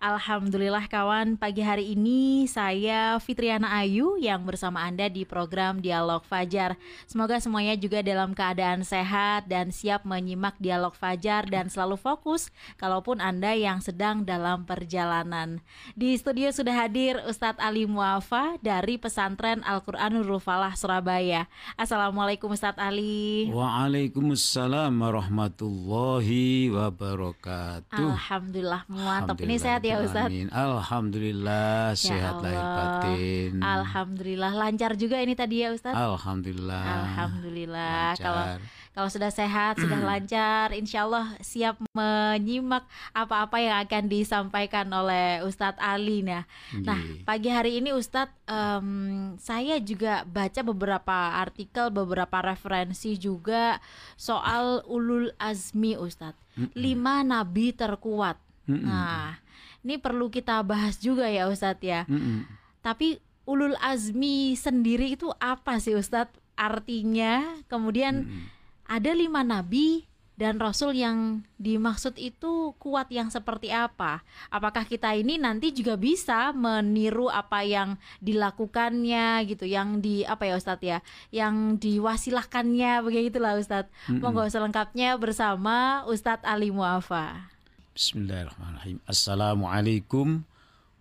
Alhamdulillah kawan, pagi hari ini saya Fitriana Ayu yang bersama Anda di program Dialog Fajar. Semoga semuanya juga dalam keadaan sehat dan siap menyimak Dialog Fajar dan selalu fokus kalaupun Anda yang sedang dalam perjalanan. Di studio sudah hadir Ustadz Ali Muafa dari Pesantren Al-Quranul Falah Surabaya. Assalamualaikum Ustadz Ali. Waalaikumsalam warahmatullahi wabarakatuh. Alhamdulillah mantap. Ini sehat ya ya Ustaz. Alhamdulillah ya sehat lahir batin. Alhamdulillah lancar juga ini tadi ya Ustaz. Alhamdulillah. Alhamdulillah. Kalau kalau sudah sehat, sudah lancar, insya Allah siap menyimak apa-apa yang akan disampaikan oleh Ustadz Ali. Nah, nah pagi hari ini Ustadz, um, saya juga baca beberapa artikel, beberapa referensi juga soal ulul azmi Ustadz. Lima nabi terkuat. Nah, ini perlu kita bahas juga ya Ustadz ya. Mm -mm. Tapi ulul azmi sendiri itu apa sih Ustadz? Artinya kemudian mm -mm. ada lima nabi dan rasul yang dimaksud itu kuat yang seperti apa? Apakah kita ini nanti juga bisa meniru apa yang dilakukannya gitu, yang di apa ya Ustadz ya, yang diwasilahkannya begitulah Ustadz. Mm -mm. Monggo selengkapnya bersama Ustadz Ali Muafa. Bismillahirrahmanirrahim. Assalamualaikum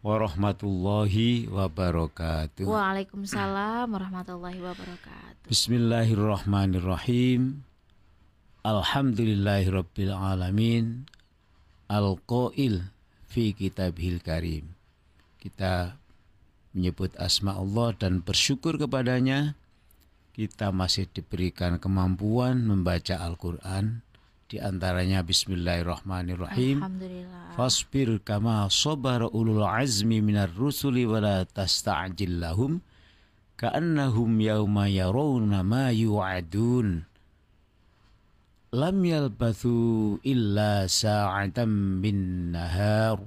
warahmatullahi wabarakatuh. Waalaikumsalam warahmatullahi wabarakatuh. Bismillahirrahmanirrahim. Alhamdulillahirabbil alamin. Al-qail fi kitabihil karim. Kita menyebut asma Allah dan bersyukur kepadanya. Kita masih diberikan kemampuan membaca Al-Qur'an di antaranya Bismillahirrahmanirrahim. Fasbir kama sabara ulul azmi minar rusuli wa la tasta'jil lahum ka'annahum yawma yarawna ma yu'adun. Lam yalbathu illa sa'atan min nahar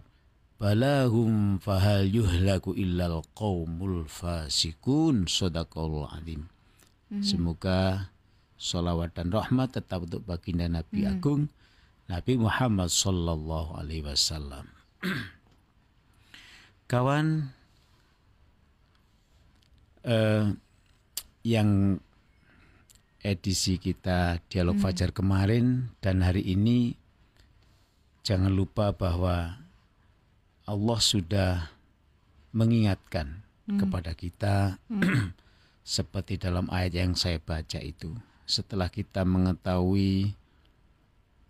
balahum fahal yuhlaku illa al-qawmul fasikun sadaqallahu alim. Mhm. Semoga salawat dan rahmat tetap untuk baginda Nabi hmm. Agung Nabi Muhammad Sallallahu Alaihi Wasallam. Kawan eh, yang edisi kita dialog hmm. fajar kemarin dan hari ini jangan lupa bahwa Allah sudah mengingatkan hmm. kepada kita hmm. seperti dalam ayat yang saya baca itu setelah kita mengetahui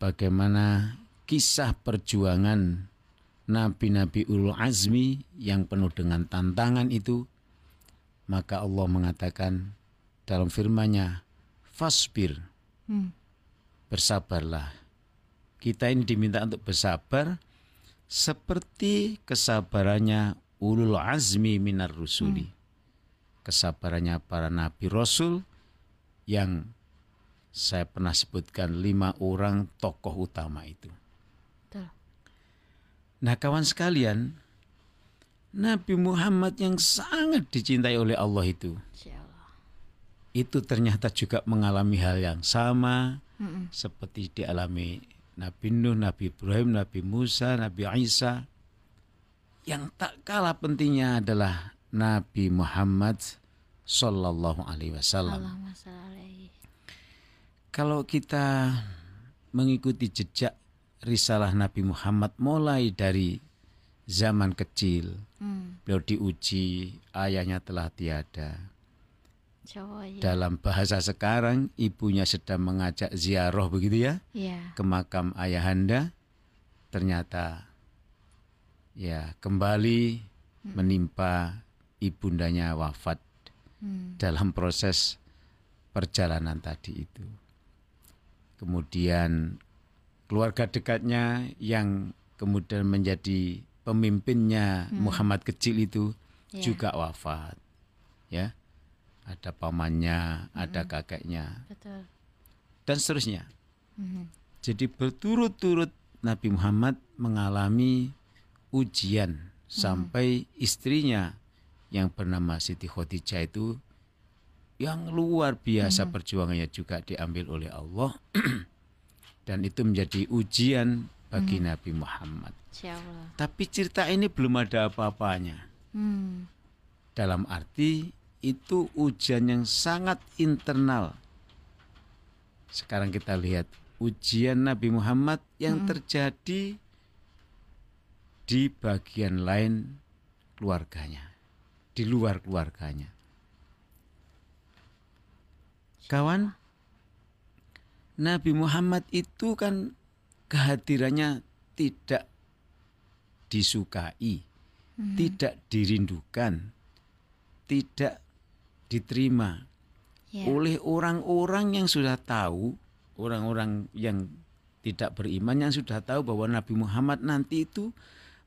bagaimana kisah perjuangan nabi-nabi ulul azmi yang penuh dengan tantangan itu, maka Allah mengatakan dalam firman-Nya, "Fasbir." Hmm. Bersabarlah. Kita ini diminta untuk bersabar seperti kesabarannya ulul azmi minar rusuli. Hmm. Kesabarannya para nabi rasul yang saya pernah sebutkan lima orang tokoh utama itu. Nah kawan sekalian, Nabi Muhammad yang sangat dicintai oleh Allah itu, itu ternyata juga mengalami hal yang sama mm -mm. seperti dialami Nabi Nuh, Nabi Ibrahim, Nabi Musa, Nabi Isa. Yang tak kalah pentingnya adalah Nabi Muhammad Sallallahu Alaihi Wasallam kalau kita mengikuti jejak risalah Nabi Muhammad mulai dari zaman kecil, hmm. beliau diuji, ayahnya telah tiada. Jawa, ya. Dalam bahasa sekarang, ibunya sedang mengajak ziarah begitu ya, ya. ke makam ayahanda. Ternyata ya kembali hmm. menimpa ibundanya wafat hmm. dalam proses perjalanan tadi itu kemudian keluarga dekatnya yang kemudian menjadi pemimpinnya hmm. Muhammad kecil itu yeah. juga wafat ya ada pamannya hmm. ada kakeknya Betul. dan seterusnya hmm. jadi berturut-turut Nabi Muhammad mengalami ujian hmm. sampai istrinya yang bernama Siti Khadijah itu yang luar biasa hmm. perjuangannya juga diambil oleh Allah dan itu menjadi ujian bagi hmm. Nabi Muhammad. Tapi cerita ini belum ada apa-apanya. Hmm. Dalam arti itu ujian yang sangat internal. Sekarang kita lihat ujian Nabi Muhammad yang hmm. terjadi di bagian lain keluarganya, di luar keluarganya. Kawan, Nabi Muhammad itu kan kehadirannya tidak disukai, hmm. tidak dirindukan, tidak diterima yeah. oleh orang-orang yang sudah tahu, orang-orang yang tidak beriman yang sudah tahu bahwa Nabi Muhammad nanti itu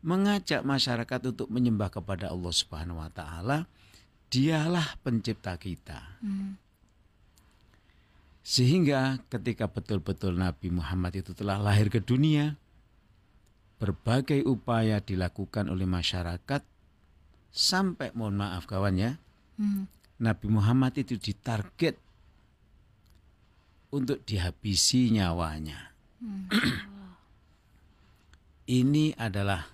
mengajak masyarakat untuk menyembah kepada Allah Subhanahu wa taala. Dialah pencipta kita. Hmm. Sehingga ketika betul-betul Nabi Muhammad itu telah lahir ke dunia, berbagai upaya dilakukan oleh masyarakat sampai mohon maaf kawan ya, hmm. Nabi Muhammad itu ditarget untuk dihabisi nyawanya. Hmm. Ini adalah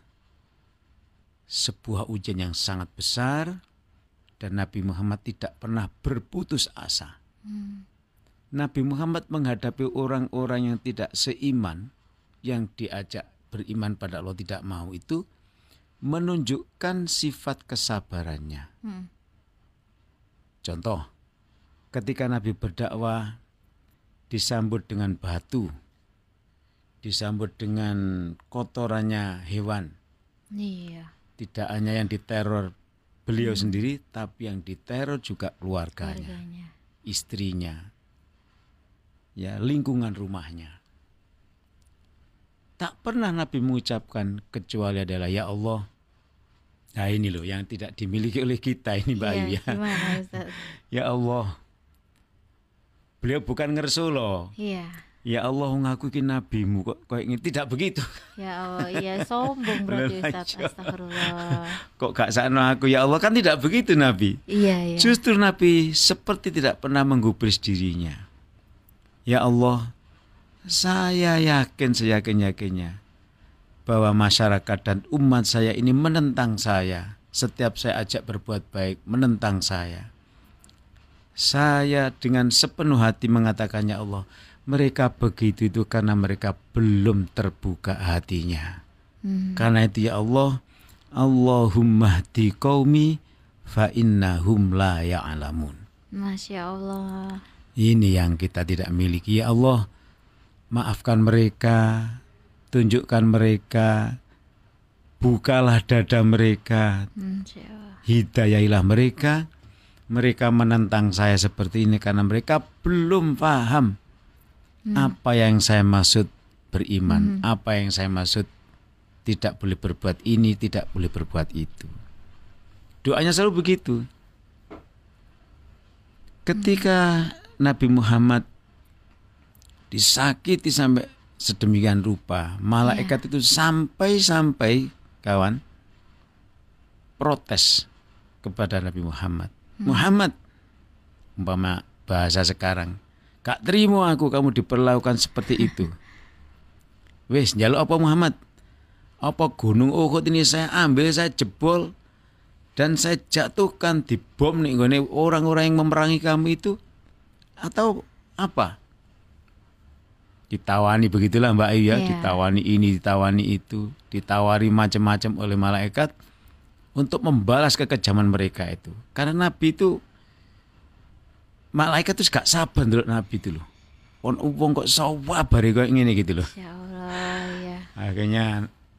sebuah ujian yang sangat besar dan Nabi Muhammad tidak pernah berputus asa. Hmm. Nabi Muhammad menghadapi orang-orang yang tidak seiman, yang diajak beriman pada Allah tidak mau itu menunjukkan sifat kesabarannya. Hmm. Contoh, ketika Nabi berdakwah disambut dengan batu, disambut dengan kotorannya hewan. Iya. Tidak hanya yang diteror beliau hmm. sendiri, tapi yang diteror juga keluarganya, keluarganya. istrinya, ya lingkungan rumahnya. Tak pernah Nabi mengucapkan kecuali adalah ya Allah. Nah ini loh yang tidak dimiliki oleh kita ini Mbak Ayu ya. ya Allah. Beliau bukan ngersu loh. Iya. Ya Allah ngakuin nabimu kok kayak ini tidak begitu. Ya Allah, iya sombong berarti Ustaz. Astagfirullah. Kok gak sana aku ya Allah kan tidak begitu Nabi. Iya, iya. Justru Nabi seperti tidak pernah menggubris dirinya. Ya Allah, saya yakin seyakin-yakinnya bahwa masyarakat dan umat saya ini menentang saya. Setiap saya ajak berbuat baik, menentang saya. Saya dengan sepenuh hati mengatakannya Allah, mereka begitu itu karena mereka belum terbuka hatinya. Hmm. Karena itu ya Allah, Allahumma di qaumi fa innahum la ya'lamun. Masya Allah. Ini yang kita tidak miliki. Ya Allah, maafkan mereka, tunjukkan mereka, bukalah dada mereka, hidayahilah mereka. Mereka menentang saya seperti ini karena mereka belum paham hmm. apa yang saya maksud beriman, hmm. apa yang saya maksud tidak boleh berbuat ini, tidak boleh berbuat itu. Doanya selalu begitu. Ketika Nabi Muhammad disakiti sampai sedemikian rupa. Malaikat yeah. itu sampai-sampai kawan protes kepada Nabi Muhammad. Hmm. Muhammad, umpama bahasa sekarang, gak terima aku kamu diperlakukan seperti itu. Wes, jaluk apa Muhammad? Apa gunung Uhud ini saya ambil, saya jebol dan saya jatuhkan di bom nih orang-orang yang memerangi kamu itu atau apa? Ditawani begitulah Mbak Ayu ya, yeah. ditawani ini, ditawani itu, ditawari macam-macam oleh malaikat untuk membalas kekejaman mereka itu. Karena Nabi itu malaikat itu gak sabar dulu Nabi itu loh. On upong kok sabar kok ini gitu loh. Ya Allah, ya. Akhirnya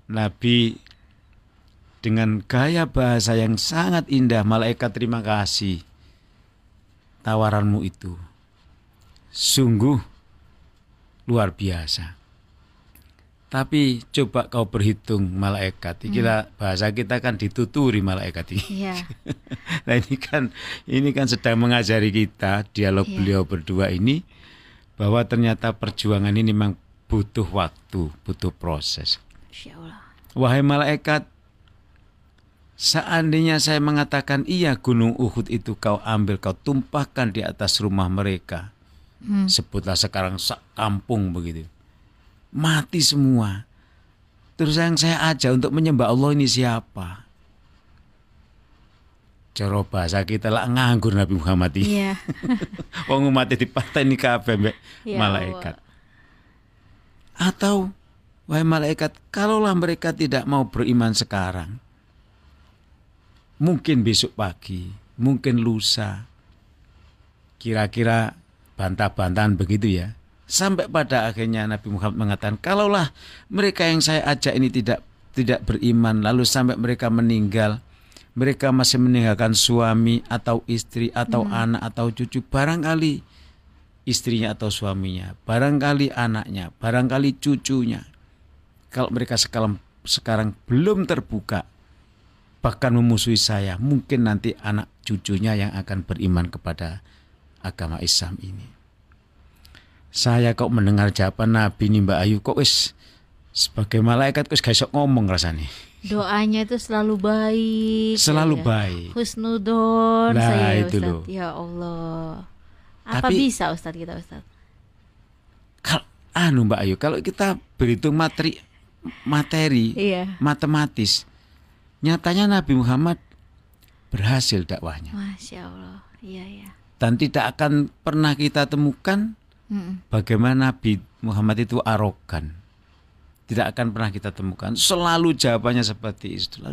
Nabi dengan gaya bahasa yang sangat indah, malaikat terima kasih tawaranmu itu sungguh luar biasa. Tapi coba kau berhitung malaikat. Kira hmm. bahasa kita kan dituturi malaikat ini. Yeah. nah ini kan ini kan sedang mengajari kita dialog yeah. beliau berdua ini bahwa ternyata perjuangan ini memang butuh waktu, butuh proses. Wahai malaikat, seandainya saya mengatakan iya gunung Uhud itu kau ambil, kau tumpahkan di atas rumah mereka. Hmm. Sebutlah sekarang kampung begitu. Mati semua. Terus yang saya ajak untuk menyembah Allah ini siapa? Cara bahasa kita lah nganggur Nabi Muhammad ini. Iya. Wong di partai ini kabeh mbek ya malaikat. Atau wahai malaikat, kalaulah mereka tidak mau beriman sekarang, mungkin besok pagi, mungkin lusa, kira-kira bantah-bantahan begitu ya. Sampai pada akhirnya Nabi Muhammad mengatakan, kalaulah mereka yang saya ajak ini tidak tidak beriman, lalu sampai mereka meninggal, mereka masih meninggalkan suami atau istri atau hmm. anak atau cucu barangkali istrinya atau suaminya barangkali anaknya barangkali cucunya kalau mereka sekarang sekarang belum terbuka bahkan memusuhi saya mungkin nanti anak cucunya yang akan beriman kepada agama Islam ini. Saya kok mendengar jawaban Nabi nih Mbak Ayu kok wis sebagai malaikat kok gak ngomong rasanya? Doanya itu selalu baik selalu ya. baik. Husnudon nah, saya itu Ustaz. loh. Ya Allah. Apa Tapi, bisa Ustaz kita Ustaz? Kalau anu Mbak Ayu kalau kita berhitung materi materi iya. matematis nyatanya Nabi Muhammad berhasil dakwahnya. Masya Allah. Iya ya dan tidak akan pernah kita temukan mm -mm. bagaimana Nabi Muhammad itu arogan tidak akan pernah kita temukan. Selalu jawabannya seperti itu.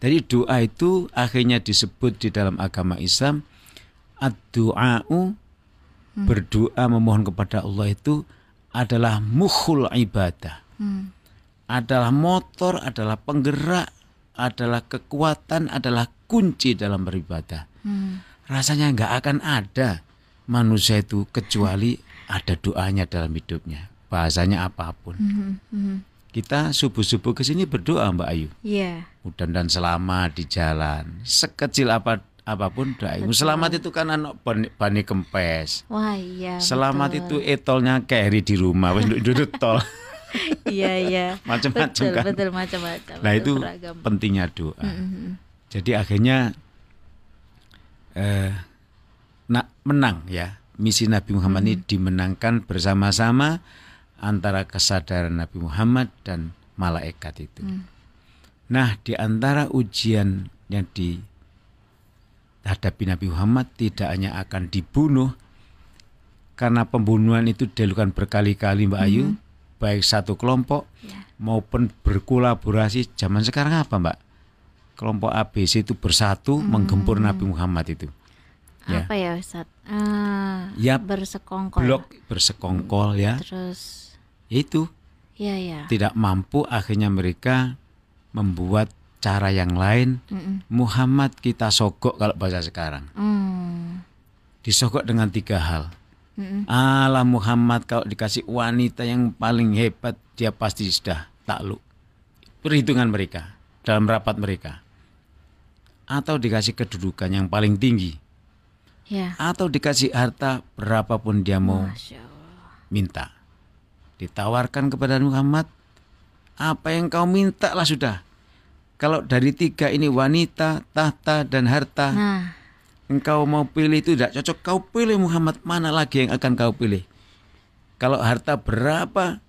Dari doa itu akhirnya disebut di dalam agama Islam ad-du'a'u hmm. berdoa memohon kepada Allah itu adalah mukhul ibadah. Hmm. Adalah motor, adalah penggerak, adalah kekuatan, adalah kunci dalam beribadah. Hmm. Rasanya nggak akan ada manusia itu kecuali ada doanya dalam hidupnya bahasanya apa pun. Mm -hmm. Kita subuh-subuh ke sini berdoa Mbak Ayu. Yeah. Mudah dan selamat di jalan. Sekecil apa apa pun doa. Selamat itu kan anak bani, kempes. Wah iya. Selamat betul. itu etolnya carry di rumah, wis duduk tol. iya iya. Macam-macam kan. Betul macam-macam. Nah itu beragam. pentingnya doa. Mm -hmm. Jadi akhirnya eh, nak menang ya misi Nabi Muhammad mm -hmm. ini dimenangkan bersama-sama antara kesadaran Nabi Muhammad dan malaikat itu. Hmm. Nah, di antara ujian yang dihadapi Nabi Muhammad tidak hanya akan dibunuh karena pembunuhan itu dilakukan berkali-kali Mbak Ayu, hmm. baik satu kelompok ya. maupun berkolaborasi. Zaman sekarang apa Mbak? Kelompok ABC itu bersatu hmm. menggempur Nabi Muhammad itu. Ya. Apa ya Ustaz? Uh, ya bersekongkol. Blok bersekongkol ya. Terus itu ya, ya. tidak mampu akhirnya mereka membuat cara yang lain mm -mm. Muhammad kita sogok kalau bahasa sekarang mm. disogok dengan tiga hal mm -mm. Allah Muhammad kalau dikasih wanita yang paling hebat dia pasti sudah takluk perhitungan mereka dalam rapat mereka atau dikasih kedudukan yang paling tinggi. Ya. atau dikasih harta berapapun dia mau minta. Ditawarkan kepada Muhammad apa yang kau minta lah sudah. Kalau dari tiga ini wanita tahta dan harta nah. engkau mau pilih itu tidak cocok. Kau pilih Muhammad mana lagi yang akan kau pilih? Kalau harta berapa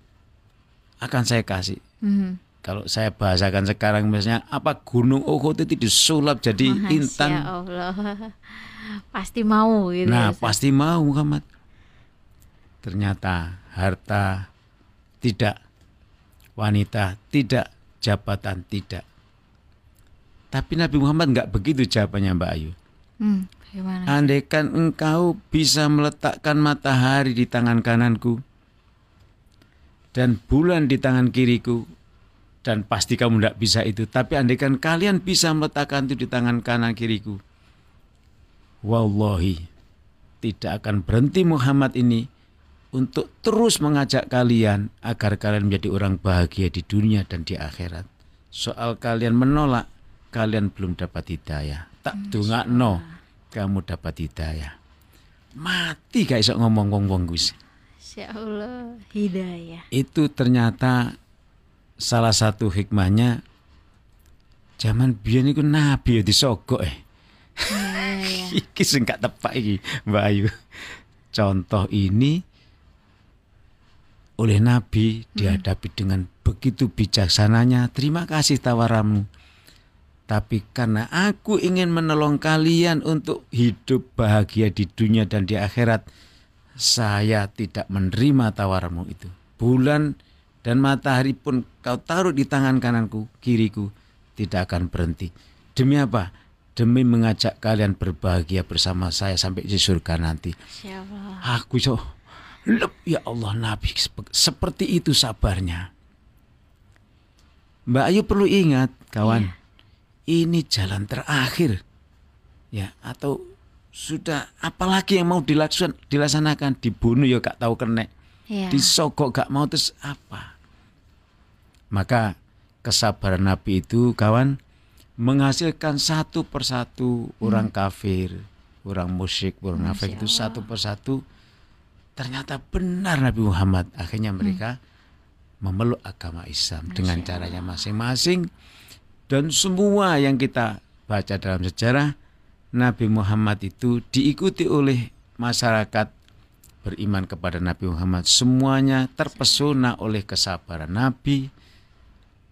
akan saya kasih. Mm-hmm. Kalau saya bahasakan sekarang misalnya apa gunung Uhud itu disulap jadi Masya intan Allah. pasti mau gitu nah ya, pasti mau Muhammad ternyata harta tidak. Wanita tidak, jabatan tidak. Tapi Nabi Muhammad nggak begitu jawabannya Mbak Ayu. Hmm, Andaikan engkau bisa meletakkan matahari di tangan kananku dan bulan di tangan kiriku dan pasti kamu tidak bisa itu. Tapi andaikan kalian bisa meletakkan itu di tangan kanan kiriku, wallahi tidak akan berhenti Muhammad ini untuk terus mengajak kalian agar kalian menjadi orang bahagia di dunia dan di akhirat. Soal kalian menolak, kalian belum dapat hidayah. Tak dungak no, kamu dapat hidayah. Mati gak iso ngomong-ngomong Gus. Allah, hidayah. Itu ternyata salah satu hikmahnya zaman biyen iku nabi ya disogok eh. Iya, iya. iki sing gak tepak iki, Mbak Ayu. Contoh ini oleh Nabi dihadapi dengan begitu bijaksananya. Terima kasih tawaranmu. Tapi karena aku ingin menolong kalian untuk hidup bahagia di dunia dan di akhirat, saya tidak menerima tawaranmu itu. Bulan dan matahari pun kau taruh di tangan kananku, kiriku, tidak akan berhenti. Demi apa? Demi mengajak kalian berbahagia bersama saya sampai di surga nanti. Siapa? Aku so, ya Allah Nabi seperti itu sabarnya. Mbak Ayu perlu ingat, kawan, ini jalan terakhir, ya atau sudah apalagi yang mau dilaksanakan, dilaksanakan dibunuh ya gak tahu kena, Iya. disogok gak mau terus apa? Maka kesabaran Nabi itu, kawan, menghasilkan satu persatu orang kafir, orang musyrik, orang nafik itu satu persatu. Ternyata benar Nabi Muhammad. Akhirnya mereka memeluk agama Islam dengan Masya caranya masing-masing. Dan semua yang kita baca dalam sejarah Nabi Muhammad itu diikuti oleh masyarakat beriman kepada Nabi Muhammad. Semuanya terpesona oleh kesabaran Nabi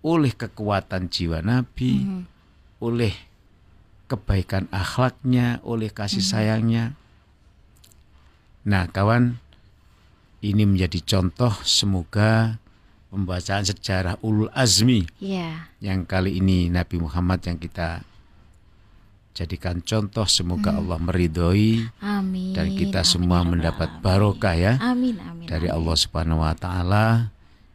oleh kekuatan jiwa Nabi Mhm. oleh kebaikan akhlaknya, oleh kasih sayangnya. Nah, kawan, ini menjadi contoh semoga pembacaan sejarah ulul azmi Iya. yang kali ini Nabi Muhammad yang kita jadikan contoh semoga Allah meridhoi Amin. dan kita amin, semua ya mendapat barokah ya Amin, amin. dari amin. Allah Subhanahu wa taala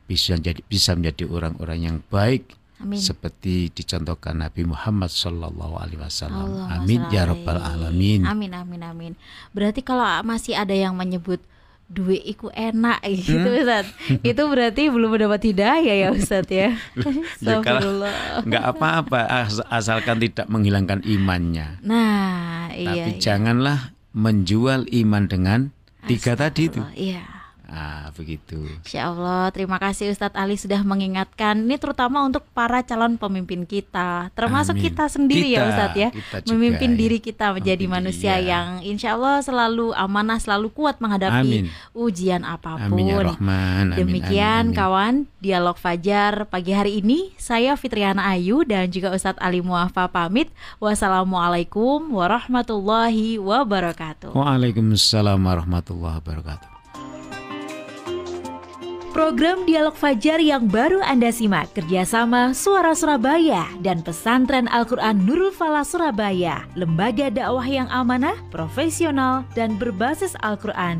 bisa jadi bisa menjadi orang-orang yang baik Amin. seperti dicontohkan Nabi Muhammad Sallallahu Alaihi Wasallam. Amin ya Rabbal alaihi. Alamin. Amin amin amin. Berarti kalau masih ada yang menyebut duit iku enak gitu Hmm? Ustaz. itu berarti belum mendapat hidayah ya Ustaz ya. Ya, Astagfirullah. Nggak apa-apa as- asalkan tidak menghilangkan imannya. Nah, iya. Tapi iya. janganlah menjual iman dengan tiga tadi itu. Iya. Ah, begitu. Insya Allah, terima kasih Ustadz Ali sudah mengingatkan. Ini terutama untuk para calon pemimpin kita, termasuk Amin. kita sendiri ya Kita, Ustadz ya, kita juga, memimpin ya. diri kita menjadi Memimpin manusia ya. yang insya Allah selalu amanah, selalu kuat menghadapi Amin. ujian apa pun. Amin ya Rahman. Amin, Demikian amin, amin. kawan, dialog Fajar pagi hari ini saya Fitriana Ayu dan juga Ustadz Ali Muafa pamit. Wassalamualaikum warahmatullahi wabarakatuh. Waalaikumsalam warahmatullahi wabarakatuh. Program Dialog Fajar yang baru Anda simak kerjasama Suara Surabaya dan Pesantren Al-Quran Nurul Falah Surabaya, lembaga dakwah yang amanah, profesional, dan berbasis Al-Quran.